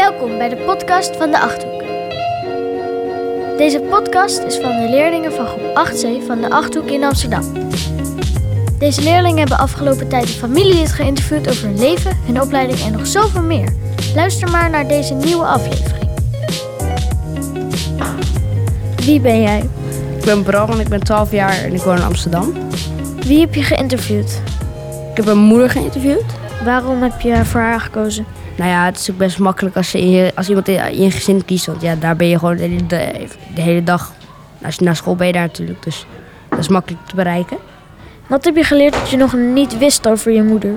Welkom bij de podcast van de Achthoek. Deze podcast is van de leerlingen van groep 8C van de Achthoek in Amsterdam. Deze leerlingen hebben afgelopen tijd een familielid geïnterviewd over hun leven, hun opleiding en nog zoveel meer. Luister maar naar deze nieuwe aflevering. Wie ben jij? Ik ben Bram en ik ben 12 jaar en ik woon in Amsterdam. Wie heb je geïnterviewd? Ik heb mijn moeder geïnterviewd. Waarom heb je voor haar gekozen? Nou ja, het is ook best makkelijk als, je als iemand in, in je gezin kiest. Want ja, daar ben je gewoon de, hele- de, de hele dag. Als je naar school ben je daar natuurlijk. Dus dat is makkelijk te bereiken. Wat heb je geleerd dat je nog niet wist over je moeder?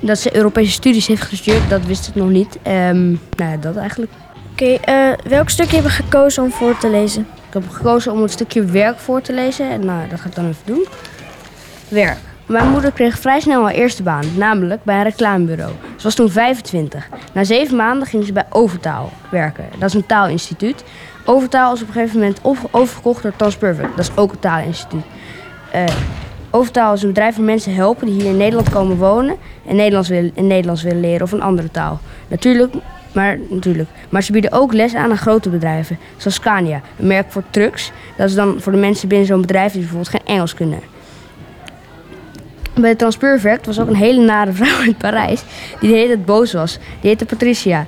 Dat ze Europese studies heeft gestudeerd, dat wist ik nog niet. Ehm, nou ja, dat eigenlijk. Oké, eh, welk stukje heb je gekozen om voor te lezen? Ik heb gekozen om een stukje werk voor te lezen. En nou, dat ga ik dan even doen. Werk. Mijn moeder kreeg vrij snel haar eerste baan, namelijk bij een reclamebureau. Ze was toen 25. Na zeven maanden ging ze bij Overtaal werken. Dat is een taalinstituut. Overtaal is op een gegeven moment over- overgekocht door Transperfect. Dat is ook een taalinstituut. Eh, Overtaal is een bedrijf waar mensen helpen die hier in Nederland komen wonen en Nederlands willen, en Nederlands willen leren of een andere taal. Natuurlijk, maar, natuurlijk. maar ze bieden ook les aan aan grote bedrijven, zoals Scania, een merk voor trucks. Dat is dan voor de mensen binnen zo'n bedrijf die bijvoorbeeld geen Engels kunnen. Bij de was ook een hele nare vrouw uit Parijs die de hele tijd boos was. Die heette Patricia.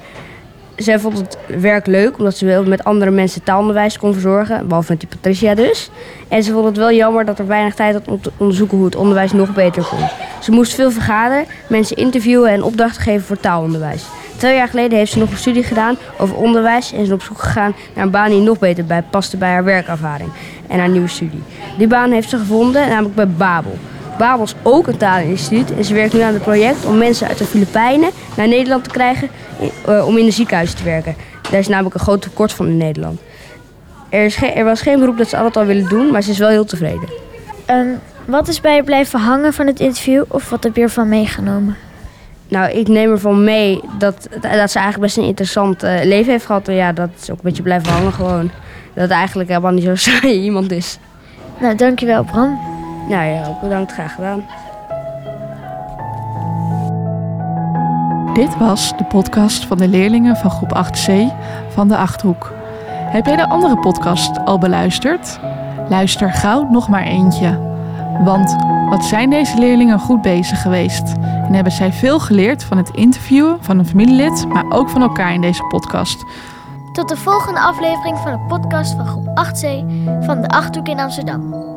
Zij vond het werk leuk omdat ze wel met andere mensen taalonderwijs kon verzorgen, behalve met die Patricia dus. En ze vond het wel jammer dat er weinig tijd had om te onderzoeken hoe het onderwijs nog beter kon. Ze moest veel vergaderen, mensen interviewen en opdrachten geven voor taalonderwijs. Twee jaar geleden heeft ze nog een studie gedaan over onderwijs en is op zoek gegaan naar een baan die nog beter bij paste bij haar werkervaring en haar nieuwe studie. Die baan heeft ze gevonden, namelijk bij Babel. Babel is ook een taleninstituut en ze werkt nu aan het project om mensen uit de Filipijnen naar Nederland te krijgen eh, om in de ziekenhuizen te werken. Daar is namelijk een groot tekort van in Nederland. Er, is er was geen beroep dat ze altijd al willen doen, maar ze is wel heel tevreden. En wat is bij je blijven hangen van het interview of wat heb je ervan meegenomen? Nou, ik neem ervan mee dat, dat ze eigenlijk best een interessant eh, leven heeft gehad. En ja, dat is ook een beetje blijven hangen gewoon. Dat het eigenlijk helemaal niet zo saai iemand is. Nou, dankjewel Bram. Nou ja, ook bedankt, graag gedaan. Dit was de podcast van de leerlingen van groep 8C van de Achthoek. Heb jij de andere podcast al beluisterd? Luister gauw nog maar eentje. Want wat zijn deze leerlingen goed bezig geweest? En hebben zij veel geleerd van het interviewen van een familielid, maar ook van elkaar in deze podcast. Tot de volgende aflevering van de podcast van groep 8C van de Achthoek in Amsterdam.